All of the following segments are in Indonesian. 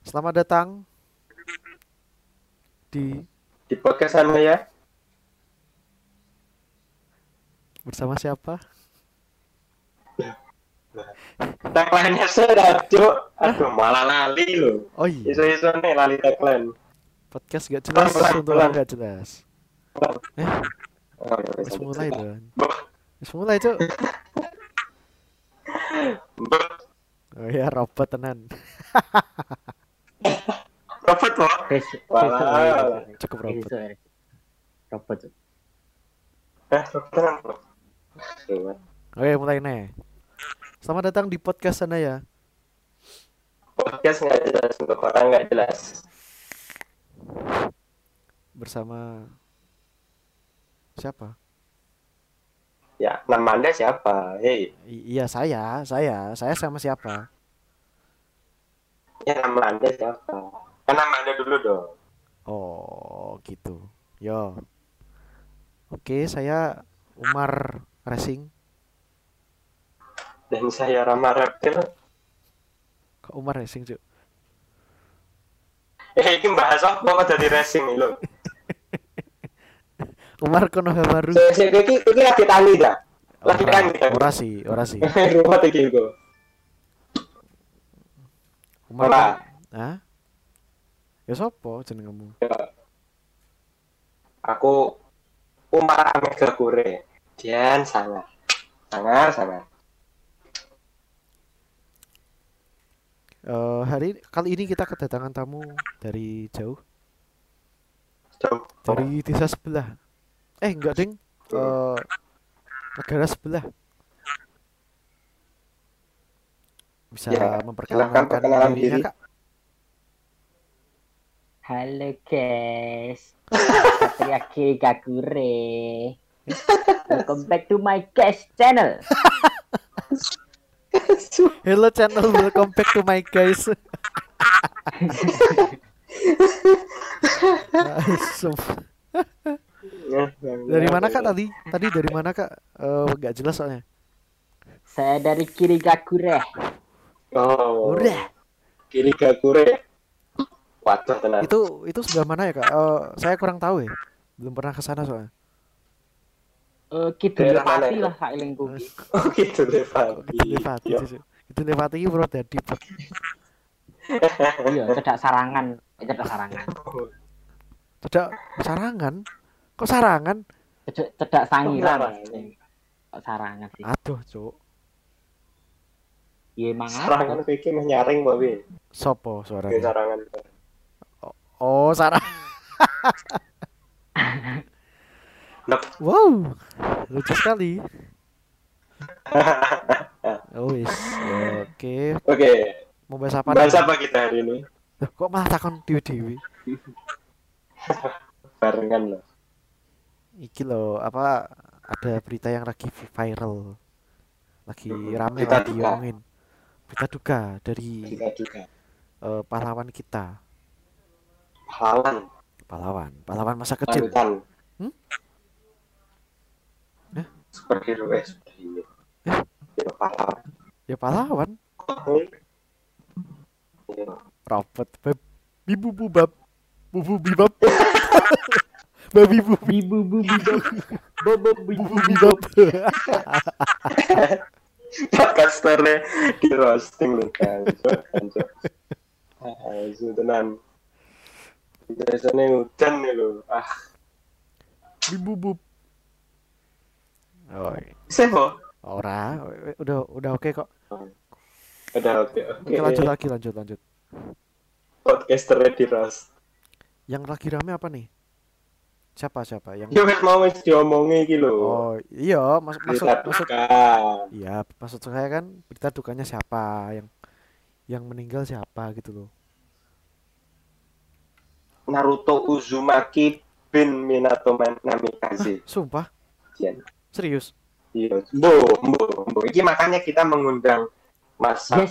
Selamat datang di di podcast sana ya. Bersama siapa? tagline-nya sudah cuk. Aduh malah lali lo Oh iya, isu-isu nih lali tagline. Podcast gak jelas untuk gak jelas. Eh, oh, ya, mulai dong. Wis mulai, Cuk. Oh iya, robot tenan. robot Walah. Cukup robot. Robot. eh robot Oke, mulai nih. Selamat datang di podcast sana ya. podcast nggak jelas untuk orang nggak jelas Bersama siapa? ya nama anda siapa hei iya, saya, saya, saya sama siapa? Ya nama anda siapa kan nama anda dulu dong Oh, gitu. Yo. Oke, saya Umar Racing. dan saya Rama Reptil Kok Umar Racing, Cuk? eh ini bahas apa kok dari racing lo Umar Konohamaru. saya saya ini ini lagi tangi dah lagi Ora, tangi dah ora sih, ora sih. rumah tinggi gue. Ora. Hah? Ya sopo jenengmu? aku Umar Mega Kure Dian sangat sangat sangat Eh, hari kali ini kita kedatangan tamu dari jauh, jauh dari desa sebelah. Eh, enggak, Ding. Eh, negara sebelah. Bisa Ya, memperkenalkan perkenalan dirinya, diri. Kak? Halo guys. Satria Kagure. Welcome back to my guys channel. Hello channel, welcome back to my guys. Langsung. dari mana kak tadi? Tadi dari mana kak? Eh, nggak jelas soalnya. Saya dari Kiri Kagure. Oh Udah. kiri Gakure waduh tenang Itu itu sebelah mana ya kak? Eh, saya kurang tahu ya. Belum pernah ke sana soalnya. Eh Kidul Daerah mana Pati itu? lah Kak Ilingku. oh Kita lewati Iya. sih. Kita lewati iki bro dadi. Iya, cedak sarangan. Cedak sarangan. Cedak sarangan. Kok sarangan? Cedak, cedak sangiran. Kok sarangan sih? Aduh, Cuk. Iya emang serangan pikir mah nyaring Mbak Wi Sopo Oke, suaranya? serangan Oh, sarang. Wow. Lucu sekali. Oh. Oke, oke mau bahas apa bahas apa kita hari ini Loh, kok malah takon dewi-dewi? barengan loh Iki loh, apa ada berita yang lagi viral. Lagi rame Berita lah duka. diomongin. Berita duka dari kita juga eh, pahlawan kita. pahlawan Pahlawan, pahlawan masa kecil. panutan Hmm? Eh? superhero eh Eh? Hero pahlawan Ya pahlawan, robot, bab, bibu bubab, bubu bibab. Babi bubi Bibu bu bibu. Bobo bubu bibab. podcasternya di roasting loh kan Ayo tenan biasanya hujan nih lo ah Bibu bub. Oh, seho ora, udah udah oke kok. udah oke oke Oke lanjut lagi, lanjut lanjut. podcasternya di roast Yang lagi rame apa nih? Siapa siapa yang? ya wes mau wes diomongi gitu loh Oh iya, mas maksud Berita maksud duka. Iya, maksud saya kan berita dukanya siapa yang yang meninggal siapa gitu loh. Naruto Uzumaki bin Minato Namikaze Sumpah, Jen. serius. Iya, mbo, mbo, mbo. Ini makanya kita mengundang Mas Yes.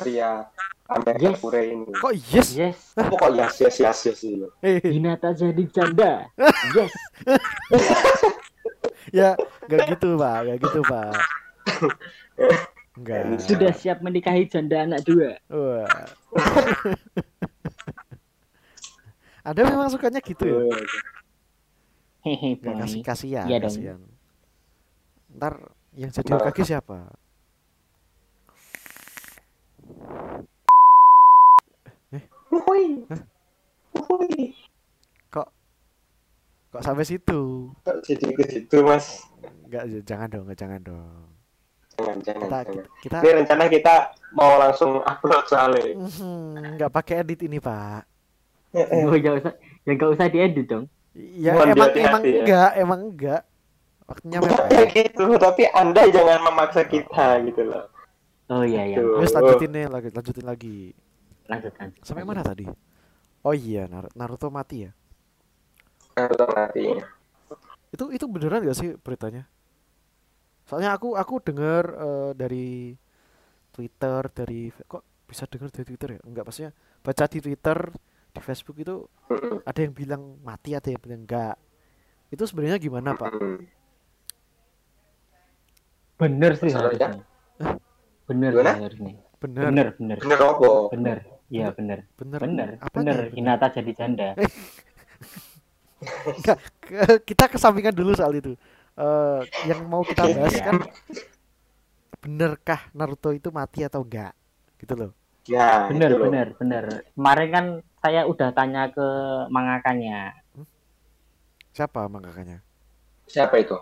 Amber Yes. Pure ini. Kok yes? Yes. Pokok yes, yes, yes, yes, iya. Eh, Hinata jadi canda. Yes. ya nggak gitu pak, nggak gitu pak. Enggak. Sudah siap menikahi janda anak dua. Wah. Anda memang sukanya gitu ya? Hehe, Gak boy. kasih kasihan, Iya dong. kasihan. Ntar yang jadi kaki siapa? Woi. Woi. Kok sampai situ? Kok jadi ke situ, Mas? Enggak, jangan dong, jangan dong. Jangan, jangan, Kita jangan. kita Ini rencana kita mau langsung upload soalnya. Mhm, nggak pakai edit ini, Pak. Oh, jangan usah, ya nggak usah diedit dong. Ya Mohon emang emang ya. enggak, emang enggak. Waktunya Bukan mepet. gitu, tapi Anda jangan memaksa kita gitu loh. Oh iya iya. Tuh. Terus lanjutin nih, lagi lanjutin lagi. Lanjutkan. Sampai mana tadi? Oh iya, Nar- Naruto mati ya. Naruto mati. Itu itu beneran gak sih beritanya? Soalnya aku aku dengar eh, dari Twitter, dari kok bisa dengar dari Twitter ya? Enggak, maksudnya baca di Twitter, di Facebook itu ada yang bilang mati, ada yang bilang enggak. Itu sebenarnya gimana, Pak? Bener sih Masalahnya? harusnya. Bener Gimana? sih harusnya. Bener, Bener bener Bener apa? bener. Iya bener. bener, Bener. Apanya Bener. ya bener? Hinata jadi janda. Enggak, ke- kita kesampingkan dulu soal itu. Eh, yang mau kita bahas Iya. kan benerkah Naruto itu mati atau enggak? Gitu loh. Ya, Bener loh. bener bener. Kemarin kan saya udah tanya ke mangakanya. Siapa mangakanya? Siapa itu?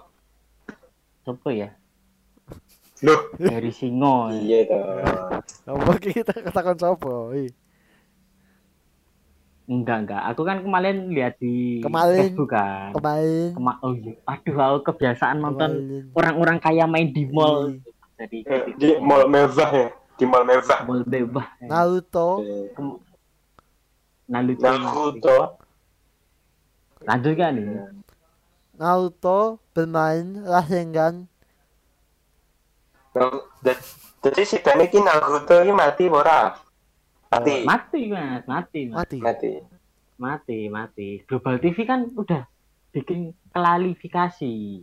Coba ya. Loh, Dari Singo. iya toh. Apa kita katakan sopo? Ih, Enggak enggak. Aku kan kemarin lihat di Kemarin. Facebook kan. Kemarin Kema- oh iya. Aduh, aku kebiasaan nonton orang-orang kaya main di mall. Ih, Jadi Eh, Di mall mewah ya, di mall mewah. mall bebas. Naruto Eh, Kem- Naruto. Naruto. Lanjut kan nih. Naruto bermain Rasengan Naruto- Jadi si Dan ini Naruto ini mati ora? Mati. Mati mas, mati mas. mati. Mati. Mati, mati. Global TV kan udah bikin klarifikasi.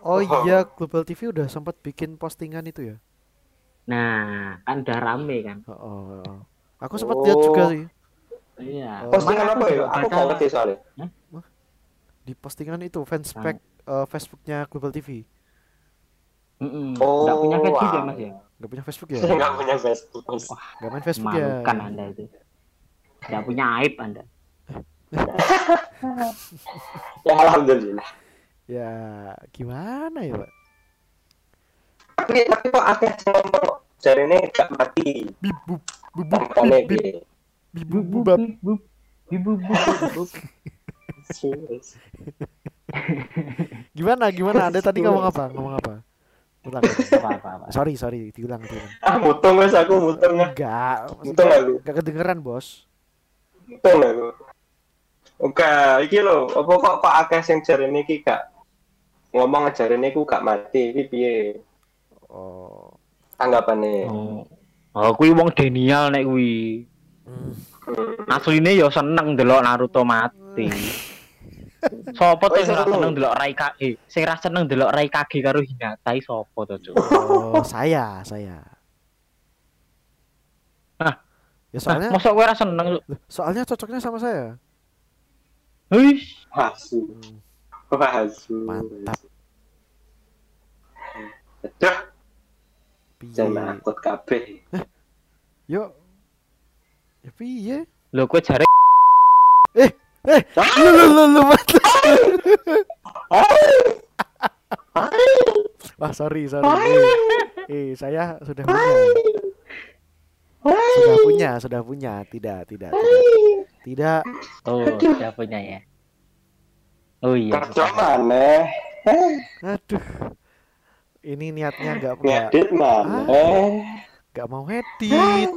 Oh Oh. iya, Global TV udah sempat bikin postingan itu ya. Nah, kan udah rame kan. Oh, oh, oh. Aku sempat lihat juga Oh. sih Iya. Oh. Postingan apa ya? Aku nggak ngerti soalnya. di postingan itu fanspage eh, Facebooknya Global TV. Mm-mm. Oh, Nggak punya Facebook ya mas ya? Nggak punya Facebook ya? Nggak punya Facebook. Mas. Nggak main Facebook ya? Malukan anda itu. Nggak punya aib anda. Ya alhamdulillah. Ya gimana ya, Pak? Tapi tapi kok akeh ngomong jari ini gak mati. Bibub, bubub, Makanya bib, piye? bibub, bubab. bub, bub, bub, bub. Gimana, gimana? Anda tadi ngomong apa? Ngomong apa? Ulang. Apa, apa, apa. Sorry, sorry, diulang, diulang. Ah, mutung wes aku mutung. Enggak, Mutung maksudnya aku. enggak kedengeran, Bos. Mutung aku. Oke, iki lho, apa kok kok akeh sing jari ini ki gak ngomong jari ini ku gak mati, iki piye Oh. tanggapannya? Oh, oh kuwi wong denial nek kuwi. Hmm. Asline ya seneng delok Naruto mati. Sopo Oh, tuh sing ra seneng. seneng delok Raikage? Sing ra seneng delok Raikage karo Hinata iki sopo to, Cuk? Oh, saya, saya. Hah? Ya Nah, soalnya mosok kowe ra seneng, Cuk? soalnya cocoknya sama saya. Wis, Hasu, Hmm, hasu. mantap. Aduh, jangan akut kabeh. Yuk. Ya piye? lho kowe jare Eh, lu lu lu lu mati. Wah, sorry, sorry. Eh, eh, saya sudah punya. Sudah punya, sudah punya. Tidak, tidak, tidak. Tidak. Oh, siapanya ya? Oh iya. Kerja mana? Aduh. Ini niatnya enggak enggak Ngedit mana? enggak mau edit.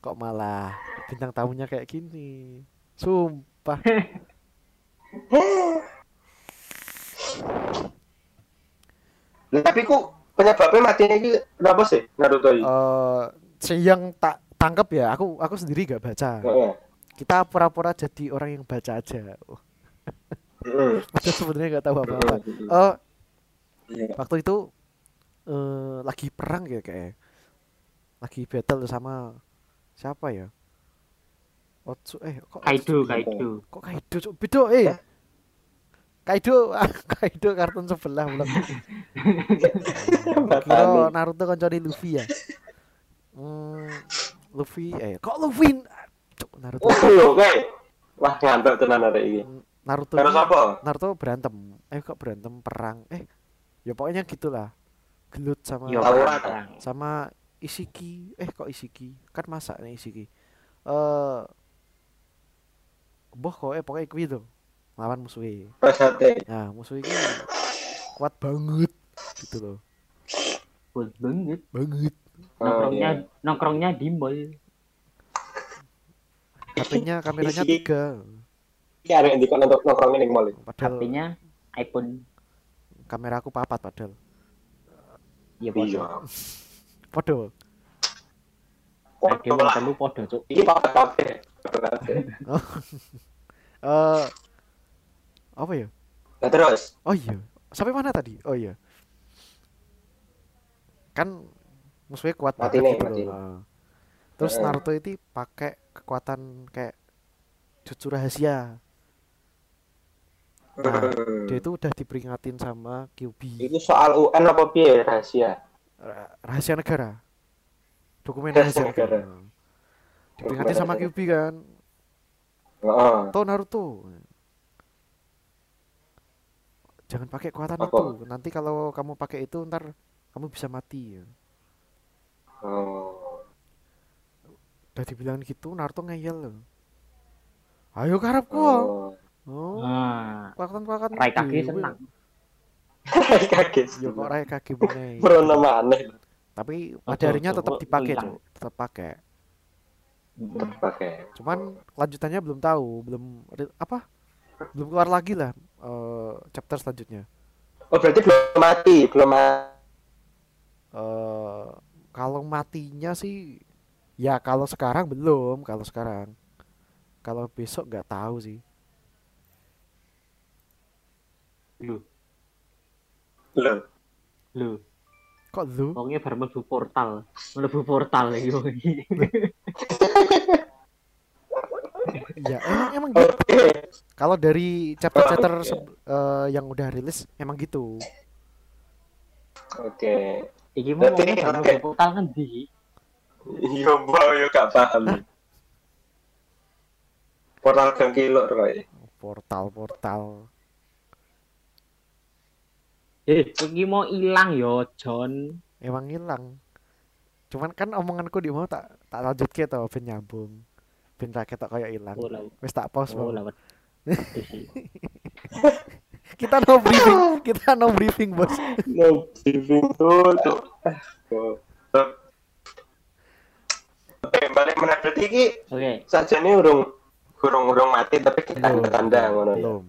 Kok malah bintang tamunya kayak gini. Sumpah. Lah, Tapi ku penyebabnya matinya ini kenapa sih Naruto ini? Eh, si yang tak tangkap ya, aku aku sendiri gak baca. Heeh. Kita pura-pura jadi orang yang baca aja. Oh. Padahal sebenarnya nggak tahu apa-apa. Oh, Iya. waktu itu eh lagi perang ya kayak lagi battle sama siapa ya Otsu eh kok Kaido, Otsu? Kaido. Kok Kaido cuk? Beda eh. Kaido Kaido kartun sebelah belum. Kira. Naruto kancane Luffy ya. Hmm, Luffy eh kok Luffy Cuk, Naruto Oh, lho kae. Wah, ngantuk tenan arek iki. Naruto Terus ini- apa? Naruto berantem eh kok berantem perang eh ya pokoknya gitulah gelut sama perang. sama Isiki eh kok Isiki kan masak nih Isiki eh boh kok eh pokoknya kuwi tuh lawan musuhnya Pasate. nah musuh ini kuat banget gitu loh Kuat banget. banget Oh, Nongkrongnya iya. nongkrongnya di mall. HP-nya kameranya tiga Iki arek ndikon untuk nongkrong ning mall. padahal HP-nya iPhone. kamera aku papat padahal Iya, Iya. podo. podo Ada wong telu podo, Cuk. Iki papat kabeh. eh apa ya Nah, terus oh iya sampai mana tadi oh iya kan musuhnya kuat Mati banget nih, gitu loh. Nah. terus. Naruto itu pakai kekuatan kayak jutsu rahasia Nah, Hmm. dia itu udah diperingatin sama Kyuubi Itu soal UN apa piye rahasia? Ra- rahasia negara dokumen Rahasia rahasia negara, negara. Diperingatin Dokumen sama. Kyuubi kan Heeh. Tuh Naruto jangan pakai kekuatan Apa? itu nanti kalau kamu pakai itu ntar kamu bisa mati Oh. udah dibilang gitu Naruto ngeyel loh ayo karepku Oh. oh Ah, kekuatan-kekuatan Raikage dewe. senang. Kaget. ya kok Raikage meneh Merono maneh tapi pada akhirnya ojo, tetap dipakai. Cuk. tetap pakai Mm-mm. pakai. cuman lanjutannya belum tahu belum apa belum keluar lagi lah eh, chapter selanjutnya Oh, berarti belum mati, belum mati. eh kalau matinya sih ya kalau sekarang belum kalau sekarang kalau besok nggak tahu sih Loh, Loh. loh. kok lu Wongnya baru mlebu portal. Mlebu portal iki iki. ya emang emang gitu Oke. kalau dari chapter-chapter Oke. seb- eh, yang udah rilis emang gitu Oke. Iki mau mlebu portal ngendi? Iya, mbak, yo gak paham. Portal gang kilor kae. portal-portal Eh, iki mau ilang yo, John. emang hilang cuman kan omonganku di mau tak tak lanjut ke tau ben nyambung ben rakyat tak kayak hilang Oh, wes tak pause Oh, kita no briefing kita no briefing bos. No, briefing tuh, tuh. Tuh. Oke, balik berarti iki. Oke, saja ini urung urung urung mati tapi kita Belum, tanda ngono ya. belum.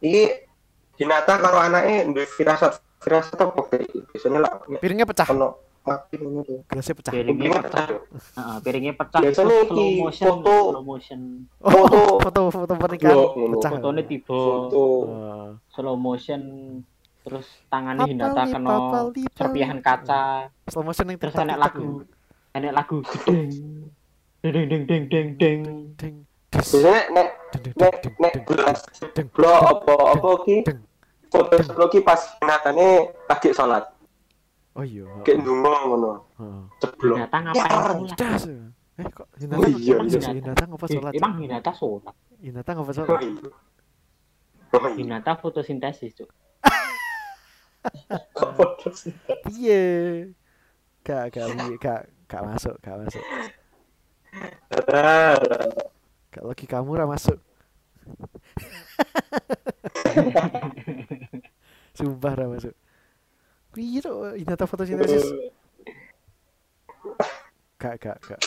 Iki Hinata karo anake duwe firasat kayak iki? Biasanya lah piringnya pecah. ono mati ngono tuh. gelasnya pecah. Piringnya pecah. piringnya pecah. Biasanya slow motion, foto- slow motion. oh Foto. foto foto pernikahan pecah. Fotonya tiba. Foto. Eh, slow motion terus tangannya Hinata kena serpihan kaca. Slow motion yang terus enak lagu enak lagu. Gedeng deng deng deng deng deng ding. Dis Biasanya nek ding ding nek ding nek ding gelas ding blok apa apa ki foto sebelum ki pas Hinatane lagi sholat. oh iya Kayak ndonga ngono. Heeh. Ceblok. Hinata ngapain Ya, sholat eh kok Hinata Oh iya, emang iya. Hinata ngapa Eh, sholat emang Hinata sholat Hinata ngapa Oh sholat iya. Oh iya. Hinata fotosintesis sih? iya gak gak gak gak masuk gak masuk gak lagi kamu ra masuk sumpah ra masuk iya tuh Hinata fotosintesis gak gak gak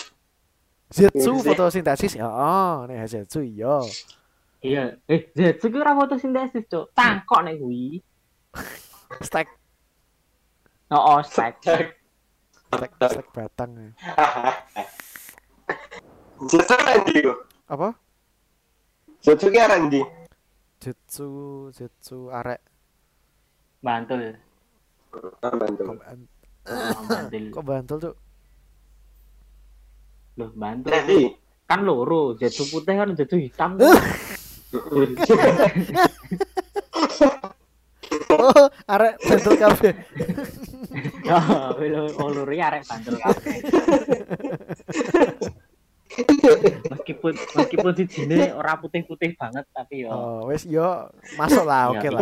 Zetsu Iya fotosintesis ya oh nih Zetsu iya. Iya. Eh Zetsu ki ora fotosintesis cuk. Tangkok nek kuwi. Stack oh, oh stack stack stack batang ya. Randy kok. apa? Jutsu ki Randy. Zetsu Zetsu arek bantul Ah, bantu. kok, ban- Oh, bantul kok bantul tuh Loh, bantu. Jadi, Kan loro, jatuh putih kan jatuh hitam. Oh, arek bentuk kabeh. Oh, oh, loro ya arek bandel kabeh. meskipun meskipun si jine ora putih-putih banget tapi yo Oh, wis yo masuk lah, Ya, oke iya. lah.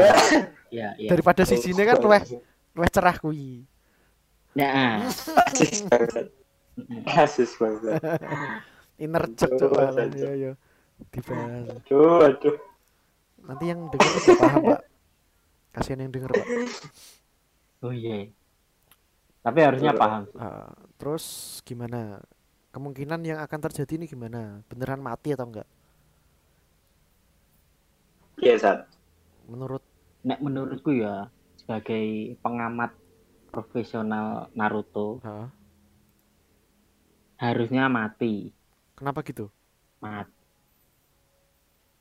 ya ya. Daripada si sini kan luweh luweh cerah kuwi. Ya. Kasus banget. Kasus banget. Inner Aduh, coba aduh. yo yo. Dibahas. Aduh, aduh. Nanti yang denger juga paham, Pak. Kasihan yang denger, Pak. Oh iya. Tapi harusnya paham. Ah, terus gimana? Kemungkinan yang akan terjadi ini gimana? Beneran mati atau enggak? Iya, Sat. Menurut Nek menurutku ya sebagai pengamat profesional Naruto ah, harusnya mati. kenapa gitu? Mati.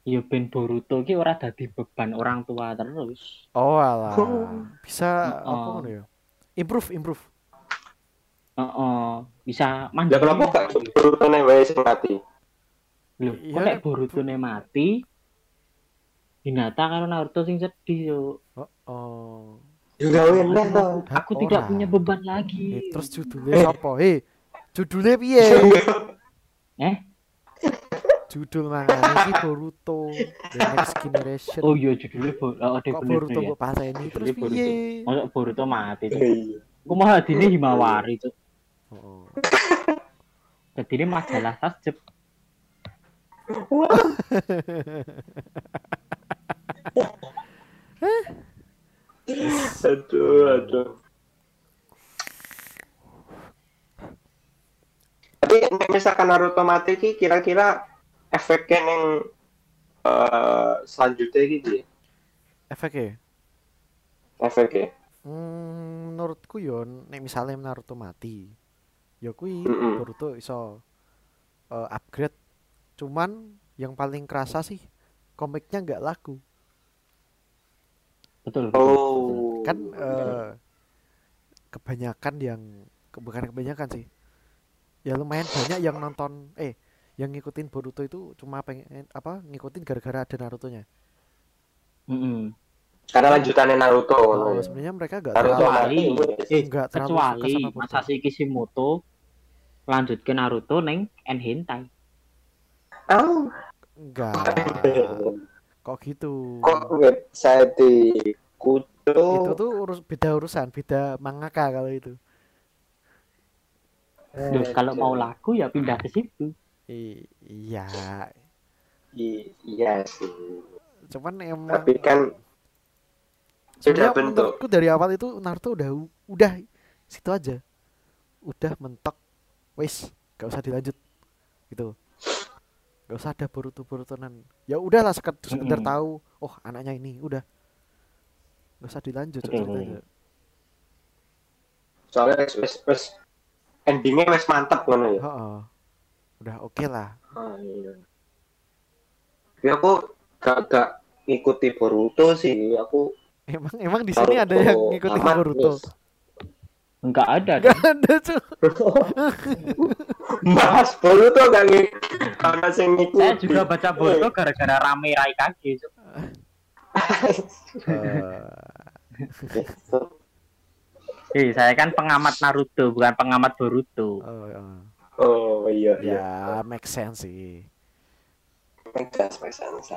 Ya ben Boruto ki ora dadi beban orang tua terus. Oh alah. Oh. Bisa apa Oh. ngono ya? Improve, improve. Heeh, bisa Ya mandiri. kenapa gak berutune wae sing mati? Lho, Iya, kok nek nek- Boruto-ne mati Hinata karo Naruto sing sedih yo. Oh, oh. Ya gawe enak to. Aku tidak punya beban Eh, lagi. terus judulnya apa? Hei, judulnya piye? Eh? Judul mangane iki Boruto The Next Generation. Oh iya judulnya Bo oh, Kok bener Boruto ya. mbok paseni terus Boruto. piye? Masa Boruto mati tuh. Iya. Aku malah dini Himawari tuh. Oh. Jadi ini majalah tasjeb. Aduh, aduh. Tapi misalkan Naruto mati ki kira-kira efeknya yang eh selanjutnya gitu ya? Efeknya? Efeknya. Hmm, menurutku yo nek misalnya Naruto mati, ya Mm-mm. Boruto iso eh, upgrade. Cuman yang paling kerasa sih komiknya nggak laku. Betul. betul. Oh. Kan eh, kebanyakan yang ke- bukan kebanyakan sih. Ya lumayan banyak yang nonton eh yang ngikutin Boruto itu cuma pengen apa ngikutin gara-gara ada Naruto-nya. Mm-mm. Karena lanjutannya Naruto. Oh, ya. sebenarnya mereka nggak Naruto terlalu. Eh, nggak terlalu kecuali. Masashi Kishimoto lanjut ke Naruto neng Enhentai. Oh, Enggak. Kok gitu? kok website di itu Kudo? tuh urus beda urusan beda mangaka kalau itu Loh, kalau mau laku ya pindah ke situ. I- iya I- Iya sih. cuman emang Tapi kan beda bentuk. dari awal itu Naruto udah udah situ aja udah mentok wes gak usah dilanjut gitu gak usah ada Boruto Borutonan ya udahlah seked- sekedar Mm-mm. tahu oh anaknya ini udah gak usah dilanjut Betul, ceritanya soalnya wes wes wes endingnya wes mantep ngono ya. Heeh. udah oke lah Oh, iya. Tapi aku gak gak ngikuti Boruto sih. Aku emang emang di sini ada yang tamat, Boruto. Enggak ada. Gak ada cuy Mas Boruto gak ngikuti. Karena sing ngikuti. Saya juga baca Boruto gara-gara rame Raikage. Cuk. Eh, saya kan pengamat Naruto, bukan pengamat Boruto. oh, oh. Oh iya iya. ya make sense sih Megas megas.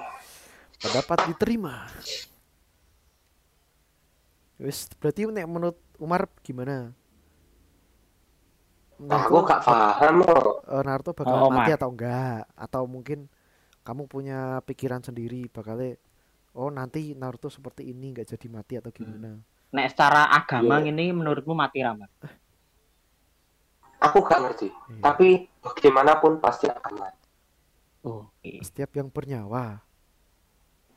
pendapat diterima wis berarti nek menurut Umar gimana Aku gak paham kok. eh, Naruto bakal Oh, mati atau enggak atau mungkin kamu punya pikiran sendiri bakalnya oh nanti Naruto seperti ini nggak jadi mati atau gimana Nek secara agama Iya. ini menurutmu mati ramat? Aku gak ngerti. Iya. Tapi bagaimanapun pasti akan mati. Oh, oke. setiap yang bernyawa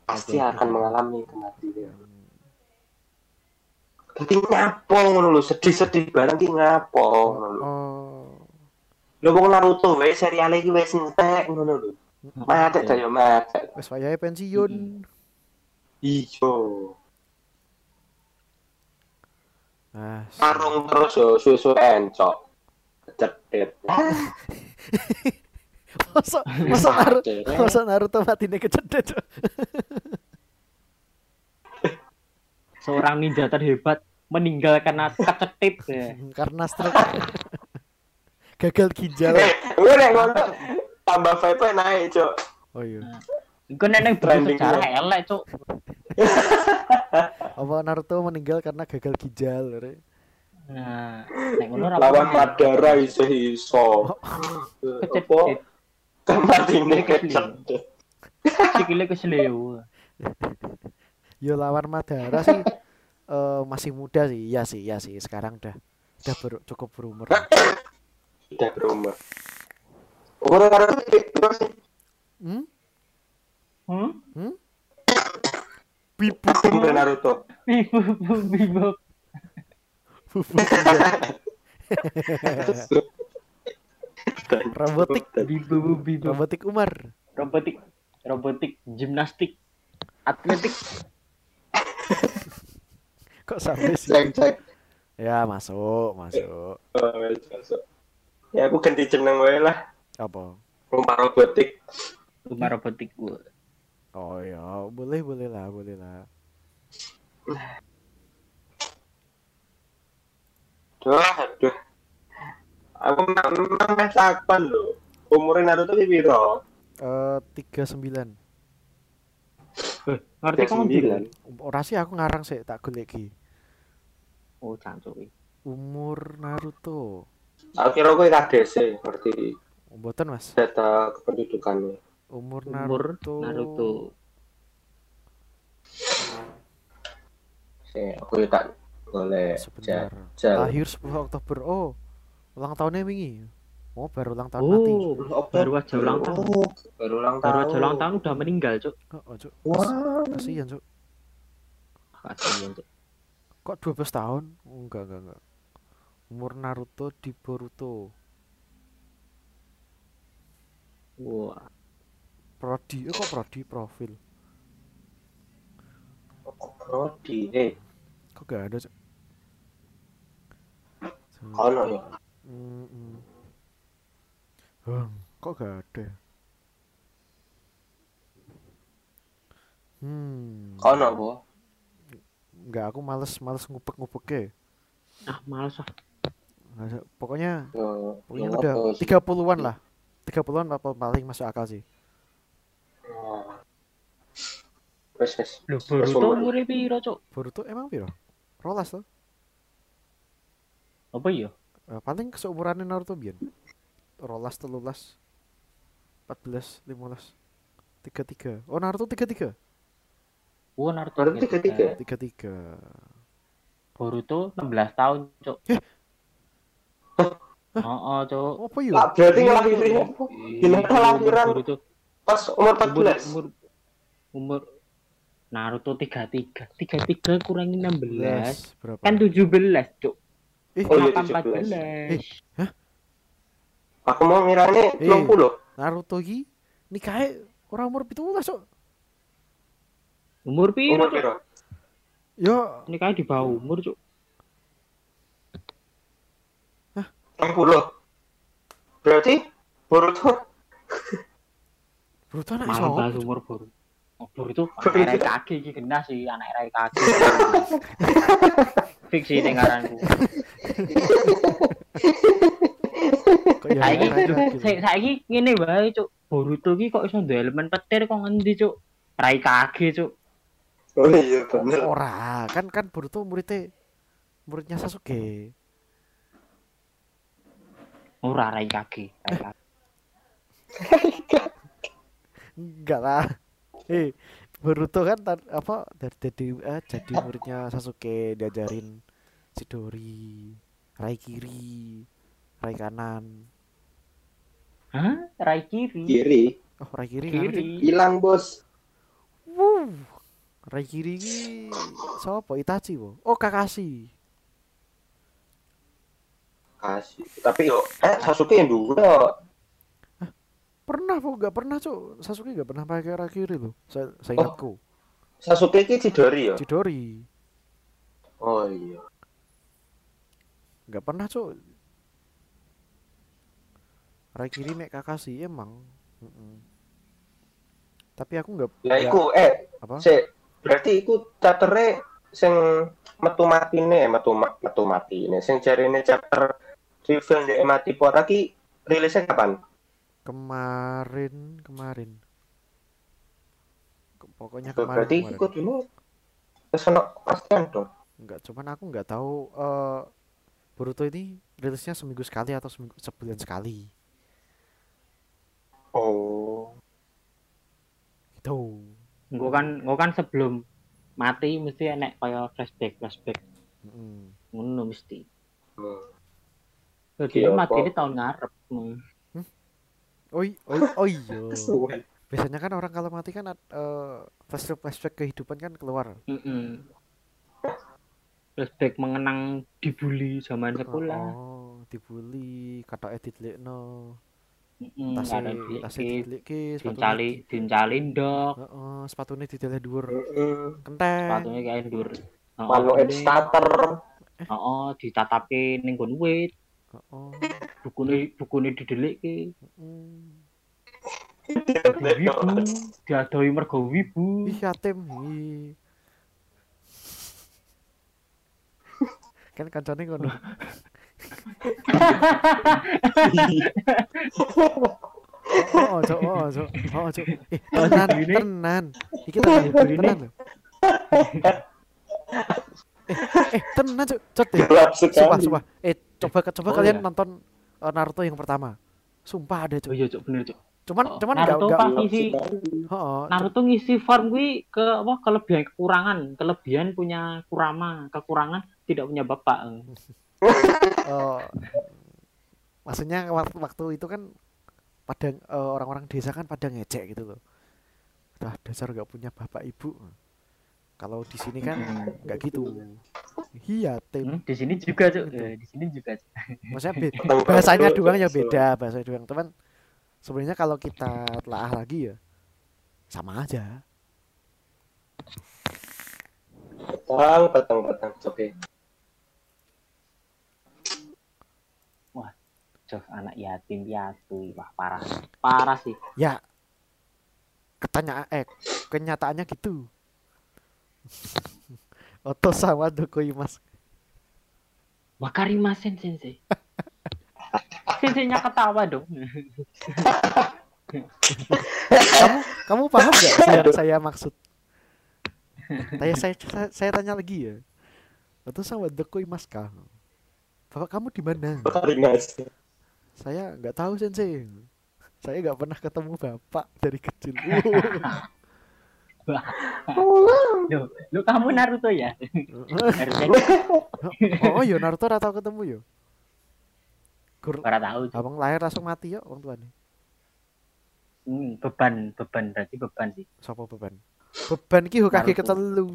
Pasti akan mengalami kematian. Nanti ngapo ngono lho, sedih-sedih barang ki ngapo ngono lho. oh Lho wong Naruto wae serial iki wis entek ngono lho. Mate ta yo mate. wes wayahe pensiun Ijo. nah Karung terus yo susu encok. Cedet. Masa masa Naruto masa Naruto matine kecedet. Seorang ninja terhebat meninggal karena kecetit ya. Karena stroke. Gagal ginjal. Eh, gue nek ngono tambah vibe naik, Cuk. Oh iya. Iku neneng Trending sejarah ya. elek, Cuk. Apa Naruto meninggal karena gagal ginjal? Re? Nah, nek ngono ra Lawan. Madara iso iso. Apa? Kecetit. Tempat ini kecedet. Sikile kesleo. Yo lawan Madara sih eh, masih muda sih. Iya sih, iya sih. Sekarang udah udah ber- cukup berumur. Udah berumur. Ukuran Naruto terus Hmm? Hmm? Bibu. Udah Naruto. Bibu bibu. Robotik, Bibu bibu. robotik Umar. Robotik robotik gimnastik atletik Kok sampai sih? Cek cek. Ya masuk, masuk. Oh, masuk. Ya aku ganti jeneng wae lah. Apa? Rumah robotik. rumah robotik gua. Oh ya, boleh boleh lah, boleh lah. Duh, aduh. Aku memang mes lho. Umurnya Naruto ki piro? Eh tiga sembilan. Ngerti kok sembilan. Ora sih aku ngarang sih tak golek iki. Oh, cancuk. Umur Naruto. Aku kira kowe KDC, ngerti Mboten Mas. data kependudukannya. Umur Umur Naruto. Naruto. Sing aku tak golek Sebentar. jajal. Lahir 10 Oktober. Oh. Ulang tahunnya wingi. Oh, baru ulang tahun mati. Oh, baru aja ulang tahun. Oh, baru ulang tahun. Baru aja ulang tahun udah meninggal, Cuk. Oh, oh, Cuk. Wah. Kasihan, Cuk. Kasihan, Cuk. Kok 12 tahun? Oh, enggak, enggak, enggak. Umur Naruto di Boruto. Wah, Prodi, eh, kok prodi profil? Prodi, eh, Kok gak ada, Cuk? ono ya. Hmm, hmm. Hmm, kok gak ada? Hmm. Ono, Bu. Enggak, aku males males ngupek-ngupek ah males ah. Pokoknya Yo, pokoknya udah sih? 30-an lah. 30-an apa paling masuk akal sih. Oh. Wes, wes. Lho, Wes Boruto umur. umure piro, Cuk? Boruto emang piro? Rolas tuh. Apa iya? Paling seumurannya Naruto biyen. Rolas telulas. 14, 15. 33. Oh, Naruto 33. Wah, Naruto. Naruto gitu. 33? 33. Boruto 16 tahun, Cuk. Eh. Heeh, Cuk. Oh, apa yuk? Lah, berarti ngelahirin Iya, Gila, umur lahiran Boruto pas umur umur 14. umur umur Naruto 33. 33 kurangi 16. 16. Berapa? Kan 17, Cuk. Eh, Oh, iya, Kenapa 17. 14? Aku mau ngirane Eh. 20. Naruto ki nikahe ora umur 17, Cuk. Umur piro, Umur piro? Yo, Ini kayak di bawah umur, Cuk. 60. Berarti Boruto Boruto anak Malah iso. bahas umur Boruto. Oh, Boruto Boruto. anak kaki iki kena sih anak rai kaki. Fiksi dengaranku. Saiki ora- ora- sa- saiki ngene wae, Cuk. Boruto ki kok iso duwe elemen petir kok ngendi, Cuk? Rai kaki, Cuk. Oh iya bener. Ora, kan kan Boruto muridnya muridnya Sasuke. Ora rai kaki. Enggak lah. Eh, Boruto kan tan- apa dari jadi eh, jadi muridnya Sasuke diajarin Chidori, Rai kiri, Rai kanan. Hah? Rai kiri. Kiri. Oh, Rai kiri. Kiri. Hilang, Bos. Wuh. Rai kiri ki sapa? Itachi, wo. Oh, Kakashi. Kasih. Tapi yo, eh Sasuke yang dulu. Pernah kok enggak pernah, Cuk. Sasuke enggak pernah pakai Rai kiri loh. Saya saya ingatku. Sasuke ki Chidori ya? Chidori Oh iya. enggak pernah, Cuk. Rai kiri mek Kakashi emang. Mm-mm. Tapi aku nggak Lah nggak- iku eh apa? sik berarti iku chaptere sing metu matine metu metu matine sing jarine chapter reveal ndek mati pora ki rilisnya kapan? Kemarin kemarin. Ke- Pokoknya kemarin berarti kemarin. iku dulu wis ono pastian dong. Enggak, cuman aku nggak tahu eh Boruto ini rilisnya seminggu sekali atau seminggu sebulan sekali. Oh. Gitu. Gue kan, gue kan sebelum mati mesti enek kaya flashback, flashback. Mm-mm. Ngono mesti. Hmm. Jadi Iya, mati ini tahun ngarep. Hmm. Oi, oi, oh iya. Biasanya kan orang kalau mati kan eh, flashback flashback kehidupan kan keluar. Mm-mm. Flashback mengenang dibully zaman sekolah. Oh, dibully, kata edit lekno, Mm-mm, tasnya ada tasnya di dideleki, dincali dincali ndok, Heeh, sepatunya dideleh dhuwur Heeh. kenteng. sepatunya kayak ndur. Manu Heeh, starter. Heeh, ditatapi ning nggon wit, Heeh. bukune bukune didelikke. heeh. Wibu, diadoi mergo wibu. Ih, yatim. Kan kancane ngono. Oh, cok, oh, cok, oh, cok. Eh, tenan, Ini- tenan. Iki tenan, tenan. lho. Eh, eh, tenan, cok. Cok deh. Gelap Sumpah, sekali. sumpah. Eh, coba coba Oh, kalian nonton eh, Naruto yang pertama. Sumpah ada, Oh cok. iya, Cuk, bener, Cuk. Cuman Oh, cuman enggak Naruto enggak pas ngisi. Naruto ngisi farm gue ke apa kelebihan kekurangan, kelebihan punya Kurama, kekurangan tidak punya bapak. Eh, maksudnya waktu, waktu itu kan pada eh, orang-orang desa kan pada ngecek gitu loh. Dah dasar nggak punya bapak ibu. Kalau di sini kan nggak gitu. Iya, tim. Hmm, di sini juga, Cuk. Betul. Eh, di sini juga. Cuk. Maksudnya be- Tentang bahasanya doang ya beda, bahasa doang. Teman sebenarnya kalau kita telaah lagi ya sama aja. Petang, petang, petang. Oke. Cuk, anak yatim piatu, wah parah. Parah sih. Ya ketanya eh kenyataannya gitu. Oto sama Dokoi Mas. Wakarimasen sensei. Senseinya ketawa dong. kamu kamu paham gak saya saya maksud saya, saya saya saya tanya lagi ya itu sama dekoi mas kah bapak kamu di mana Karinas. Saya nggak tahu sensei saya nggak pernah ketemu bapak dari kecil Loh, lu kamu Naruto ya? Oh iya Naruto ora tau ketemu yo Gur, ora tahu. Abang lahir langsung mati yo orang tuanya Hmm, beban, beban berarti beban sih. siapa beban beban ki Hokage Naruto. ketelu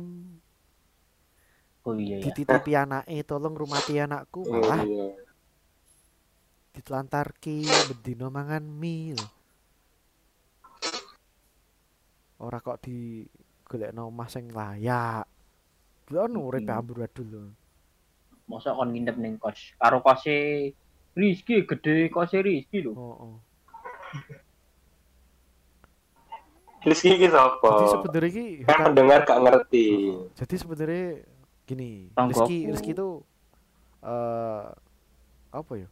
Oh iya ya. dititipi anake tolong rumati anakku Oh, malah iya. ditelantarki bendino mangan mie lho. ora kok di golekno omah sing layak lho urip Mm-mm. amburadul lho Masa kon nginep ning kos. Karo kose Rizky gede kose Rizky lho. oh, oh. Rizky ki sapa? jadi sebenarnya ki Kan pendengar gak ngerti. jadi sebenarnya gini. Rizky Rizky itu eh apa ya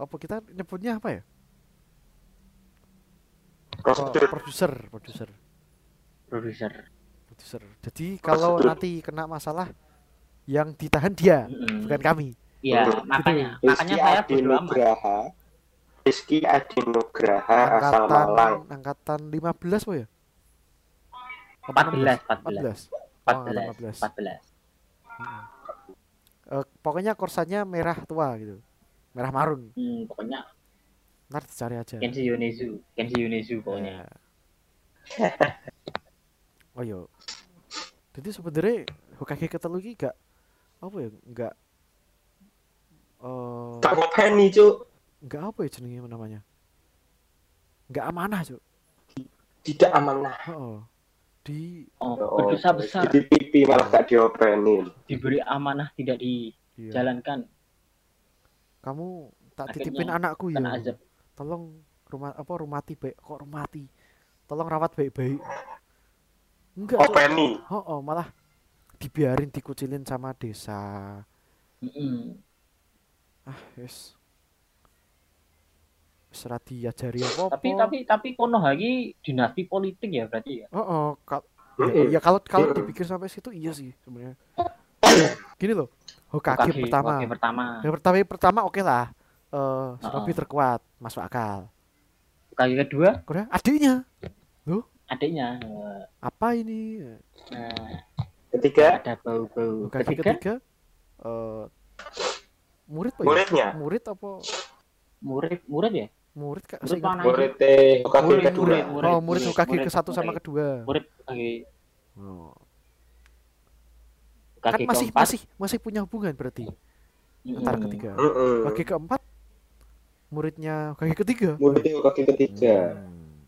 apa kita nyebutnya apa ya Oh, Prosedur. produser produser Produser. produser jadi kalau Prosedur. nanti kena masalah yang ditahan dia Mm-mm. bukan kami Iya, Gitu. makanya makanya saya Adi bodo amat. Nugraha. Rizky Adi Nugraha asal angkatan Malang. angkatan 15 po ya 14, 14 14. Oh, angkatan 14. 14 14. Eh, pokoknya korsannya merah tua gitu merah marun Hmm, pokoknya ntar dicari aja Kenshi Yonezu, Kenshi Yonezu pokoknya. Ya. oh yo jadi sebenarnya Hokage ketelu iki gak apa ya enggak eh Tak ngopeni, Cuk. enggak apa ya jenenge namanya enggak amanah cuk Tidak amanah. oh di Oh, Oh, berdosa besar Di pipi malah gak diopeni. diberi amanah tidak iya. Kamu tak Akhirnya titipin anakku ya azab. tolong rumah apa rumati baik kok rumati tolong rawat baik-baik enggak Cuk. openi oh, oh, malah dibiarin dikucilin sama desa Mm-mm. ah wis wis ora diajari apa Tapi tapi tapi kono lagi dinasti politik ya berarti ya. oh, oh kal- Mm-mm. ya kalau kalau dipikir sampai situ iya sih sebenarnya gini loh Hokage, Hokage- pertama Hokage pertama. yang pertama pertama oke lah eh Shinobi Oh. terkuat masuk akal Hokage kedua Korea adiknya adiknya. eh, apa ini Nah, ketiga ada bau-bau. Hokage Ketiga ketiga eh murid apa ya? muridnya murid apa murid murid ya. murid kak Murid mana? murid teh Hokage kedua murid, murid. oh murid Hokage ke satu sama kedua Murid Hokage oh. Hokage kan masih keempat. masih masih punya hubungan berarti Mm-mm. antara ketiga Mm-mm. Hokage keempat muridnya Hokage ketiga murid teh Hokage ketiga Hmm.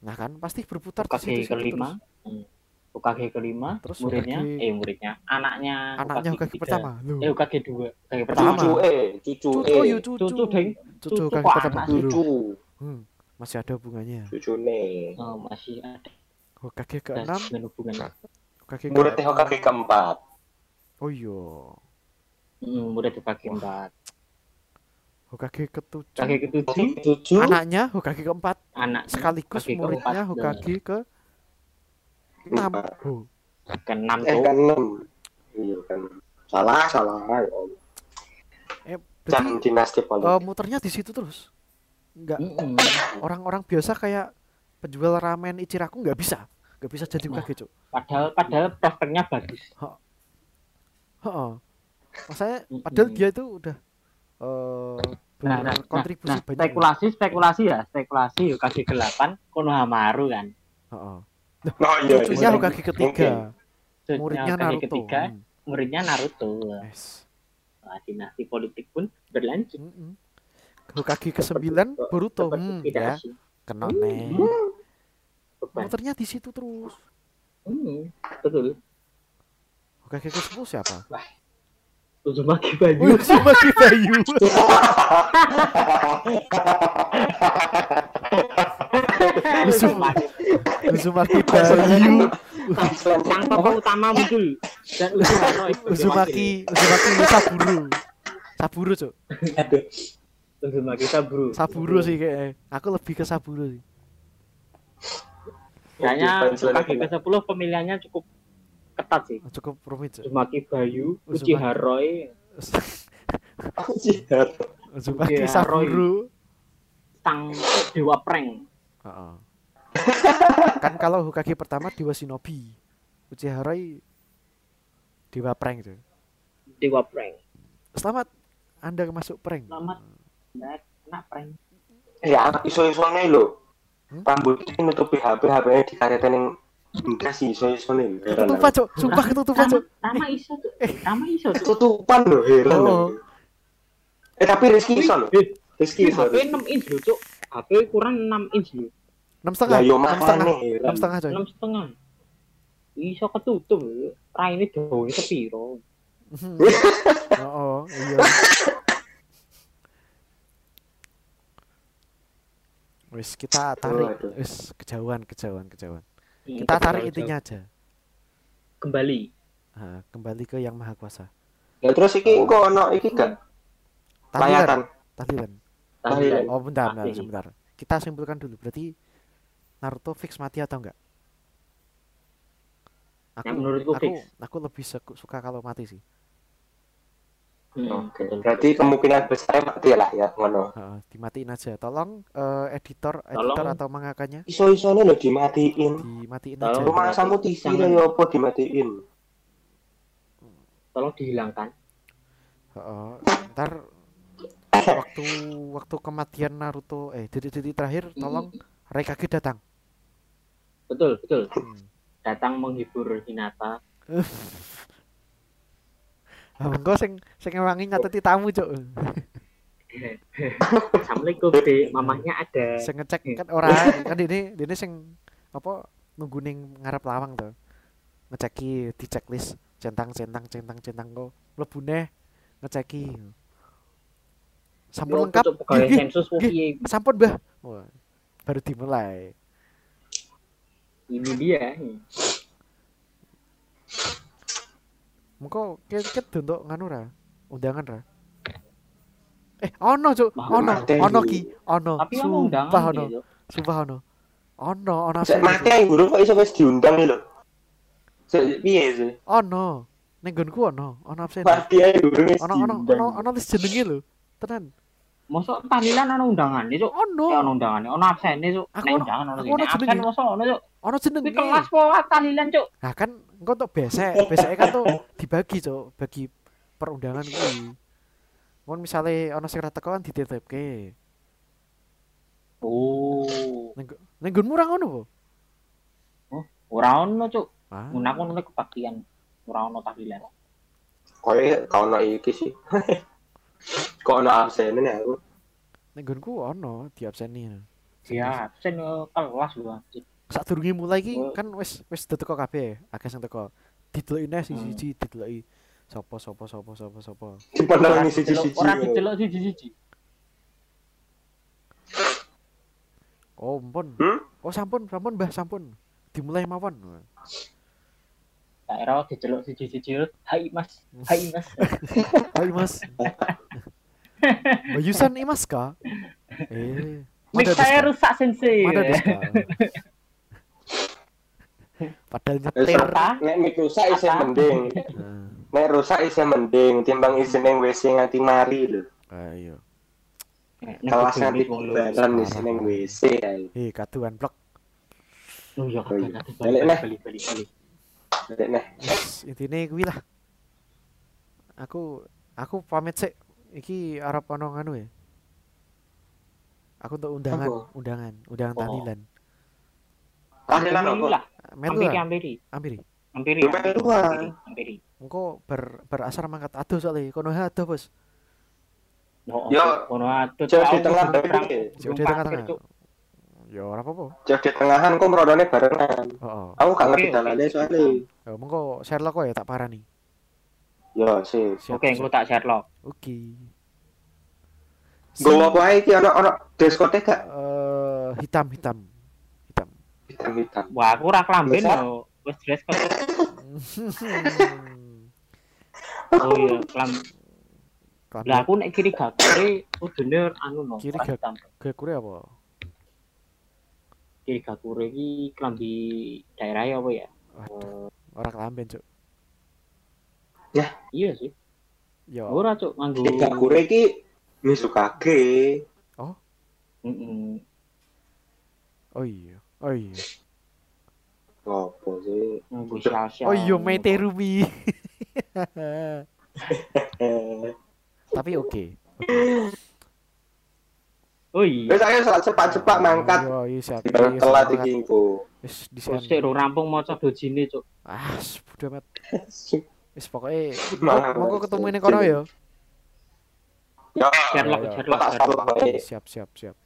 nah kan pasti berputar Hokage situ-situ kelima. Hmm. Hokage kelima, Terus muridnya Hokage- eh muridnya anaknya terus anaknya Hokage ketiga. pertama Loh. Eh Hokage dua, Hokage Pertama. cucu eh cucu cucu eh ya cucu Cucu deng. cucu Cucu kok pertama anak dulu cucu hmm. masih ada hubungannya cucu nih Oh, masih ada Hokage keenam hubungan hubungan. Hokage murid teh ke Hokage keempat oh iya Hmm, murid Hokage empat. Hokage ketujuh Hokage ketujuh, tujuh anaknya Hokage keempat anak sekaligus Hokage muridnya keempat. Hokage ke enam Empat. oh. keenam eh tuh. kan enam iya kan salah salah ya Allah. eh Jangan berarti dinasti eh, politik muternya di situ terus nggak Mm-mm. orang-orang biasa kayak penjual ramen Ichiraku nggak bisa nggak bisa jadi Nah. Hokage cuk Padahal padahal prospeknya bagus. Heeh. Maksudnya Mm-mm. padahal dia itu udah eh Nah, nah, nah, berkontribusi nah, banyak. spekulasi spekulasi ya, spekulasi Hokage 8 Konohamaru kan. Heeh. oh iya Cucunya iya. Hokage ketiga, Cucunya muridnya Naruto. ketiga, Hmm. muridnya Naruto. Yes. Nah, dinasti politik pun berlanjut. Mm-mm. Hokage ke-9 Boruto. Hmm, ya, kena nih. Beban. Muternya di situ terus. Hmm, betul. Hokage ke-10 siapa? Uzumaki Oh, Bayu. Uzumaki Bayu. Uzumaki. Uzumaki Bayu. Sang tokoh utama muncul dan Uzumaki. Uzumaki Saburo. Saburo, Cuk. Aduh. Uzumaki Saburo. Saburo sih kayaknya. Aku lebih ke Saburo sih. Kayaknya Hokage kena. ke-10 pemilihannya cukup ketat sih. Cukup rumit. Uzumaki Bayu, Uzumaki. Uchiha Roy, Jihad. Uzumaki Oke, Saburo. sang dewa prank. Heeh. kan kalau Hokage pertama Dewa Shinobi. Uchiha Rai Dewa prank tuh. Dewa prank. Selamat Anda masuk prank. Selamat. Nah, kena prank. Ya, iso-isone lho. Hmm? Rambut ini nutupi HP, HP-nya dikaretin yang enggak sih iso-isone. Heran Ketutupan, aku. Cuk. Sumpah ketutupan, Rama, Cuk. Rama iso tuh. Rama iso tuh. Tutupan lho, heran. Oh. Eh tapi Rizky iso lho. Eh, Rizky Ini iso. HP 6 inch loh, Cuk. HP kurang 6 inch loh. Enam setengah. Enam setengah. Enam setengah, coy. 6 setengah. Iso ketutup lho. Raine dawane sepiro? Oh, iya. Wis kita tarik, Waduh. wis kejauhan, kejauhan, kejauhan. Hmm, Kita tarik jauh. intinya aja. Kembali. Nah, kembali ke yang maha kuasa. Ya terus iki engko ono iki gak Tahlilan, layatan. tahlilan. Tahlilan. Oh, bentar, bentar, sebentar. Kita simpulkan dulu. Berarti Naruto fix mati atau enggak? Aku, Yang menurutku aku, fix. aku lebih suka kalau mati sih. Hmm, Oke. betul. Berarti kemungkinan besar mati lah ya ngono. Heeh, dimatiin aja. Tolong eh, editor, editor Tolong. atau mangakanya Iso-isone lho dimatiin. dimatiin Tolong. aja. Rumah samu TV lah ya apa dimatiin. Tolong dihilangkan. Heeh, ntar waktu waktu kematian Naruto eh detik-detik terakhir tolong Raikage datang. Betul, betul. Hmm. Datang menghibur Hinata. Engko sing sing ngewangi ngateti tamu, Cuk. Assalamualaikum, Dek. Mamahnya ada. Sing ngecek kan ora kan ini ini sing apa nunggu ning ngarep lawang tuh. Ngeceki di checklist centang centang centang centang kok mlebu neh ngeceki. Sampun lengkap. sensus? Sampun, Mbah. Baru dimulai. Ini dia. Mengko ket untuk nganu ra? Undangan ra? Eh, ono, Cuk. Ono, ono ki, ono. Tapi ono Sumpah ono. Sumpah ono. Ono, ono Sek absen. mati ae guru kok iso wis diundang lho. Sek piye sih? Ono. Ning nggonku ono, ono absen. Mati ae guru wis Ono ono diundang. ono ono wis jenenge lho. Tenan. Mosok tahlilan ana undangan nih, Cuk. Ono. Ya ana undangane, ana absene, Cuk. Aku Nek ono- undangan ono ono Absen mosok ono, Cuk. Ono Kuwi jenenge. kelas po tahlilan, Cuk. Nah kan engko untuk besek, besek kan tuh dibagi, Cuk, bagi perundangan kuwi. Mun misale ono sing ra teko kan dititipke. Oh. Ning nggonmu ora ngono po? Ora ono, Cuk. Ah. Mun aku nang kebaktian. Ora ono tahlilan. Koe kau ono iki sih. Kok ono absen nih aku. Ning nggonku ono diabseni. Ya, absen eh, kelas lho, anjir. Sadurunge mulai iki Oh. kan wis wis teko kabeh, akeh sing teko. Dideloki Hmm. siji-siji dideloki. Sopo sopo sopo sopo sopo. Ora ini siji-siji. Ora didelok siji-siji. Oh, ampun. Hmm? Oh, sampun, sampun, Mbah, sampun. Dimulai mawon. Daerah didelok siji-siji. Hai, Mas. Hai, Mas. Hai, Mas. Bayusan Imas ka? Eh. Mada saya rusak sensei. Padahal nyetir. Nek mik rusak isih Apa? mending. Nah, Nek rusak isih mending timbang isin ning WC nganti mari lho. ayo. Kelas nganti balan Parah. isin ning WC ae. Eh, kaduan blok. Oh iya, Oh iya. balik, Balik, balik, balik, neh. Wis, intine kuwi lah. Aku aku pamit sik. Iki arep ono nganu ya. Aku untuk undangan, Apa? undangan, undangan Oh. tahlilan. Tahlilan apa? ampiri. hampiri, Melu hampiri, lah. hampiri, hampiri. Engko ber berasar mangkat aduh soalnya kono ha aduh bos. Oh, Yo, oh, ono atuh, jauh di tengah Jauh di tengah-tengah. Ya ora apa-apa. Jauh di tengahan kok merodone barengan. Heeh. Aku gak ngerti dalane soalnya. Ya mengko Sherlock kok ya tak parani. Yo sih. Oke, aku tak Sherlock. Oke. Gowo apa ae iki ono ono diskotek gak? Eh hitam hitam. Hitam. Hitam-hitam. Wah, aku ora kelamben Biasa. yo. Wis dress code. Oh iya, kelam. Lah aku nek kiri gakure kudune anu no. Kiri gakure apa? Kiri gakure iki kelambi daerah ya apa ya? Waduh, ora kelamben, Cuk. Iya sih. Ya. Ora cuk nganggo. Tidak kure iki Mizukage. Heeh. Oh iya. Oh iya. Apa sih? Nganggo. Oh iya Meterumi. Tapi oke. Oh iya. Wis ayo salat cepat-cepat mangkat. Iya, iya siap. Dibanding Iya, telat iki engko. Wis Terus disian. sik ro rampung maca dojine cuk. Ah, bodo amat. Wis Semangat. monggo ketemu ning kono ya. Ya, Sherlock. Sherlock. Siap, siap, siap.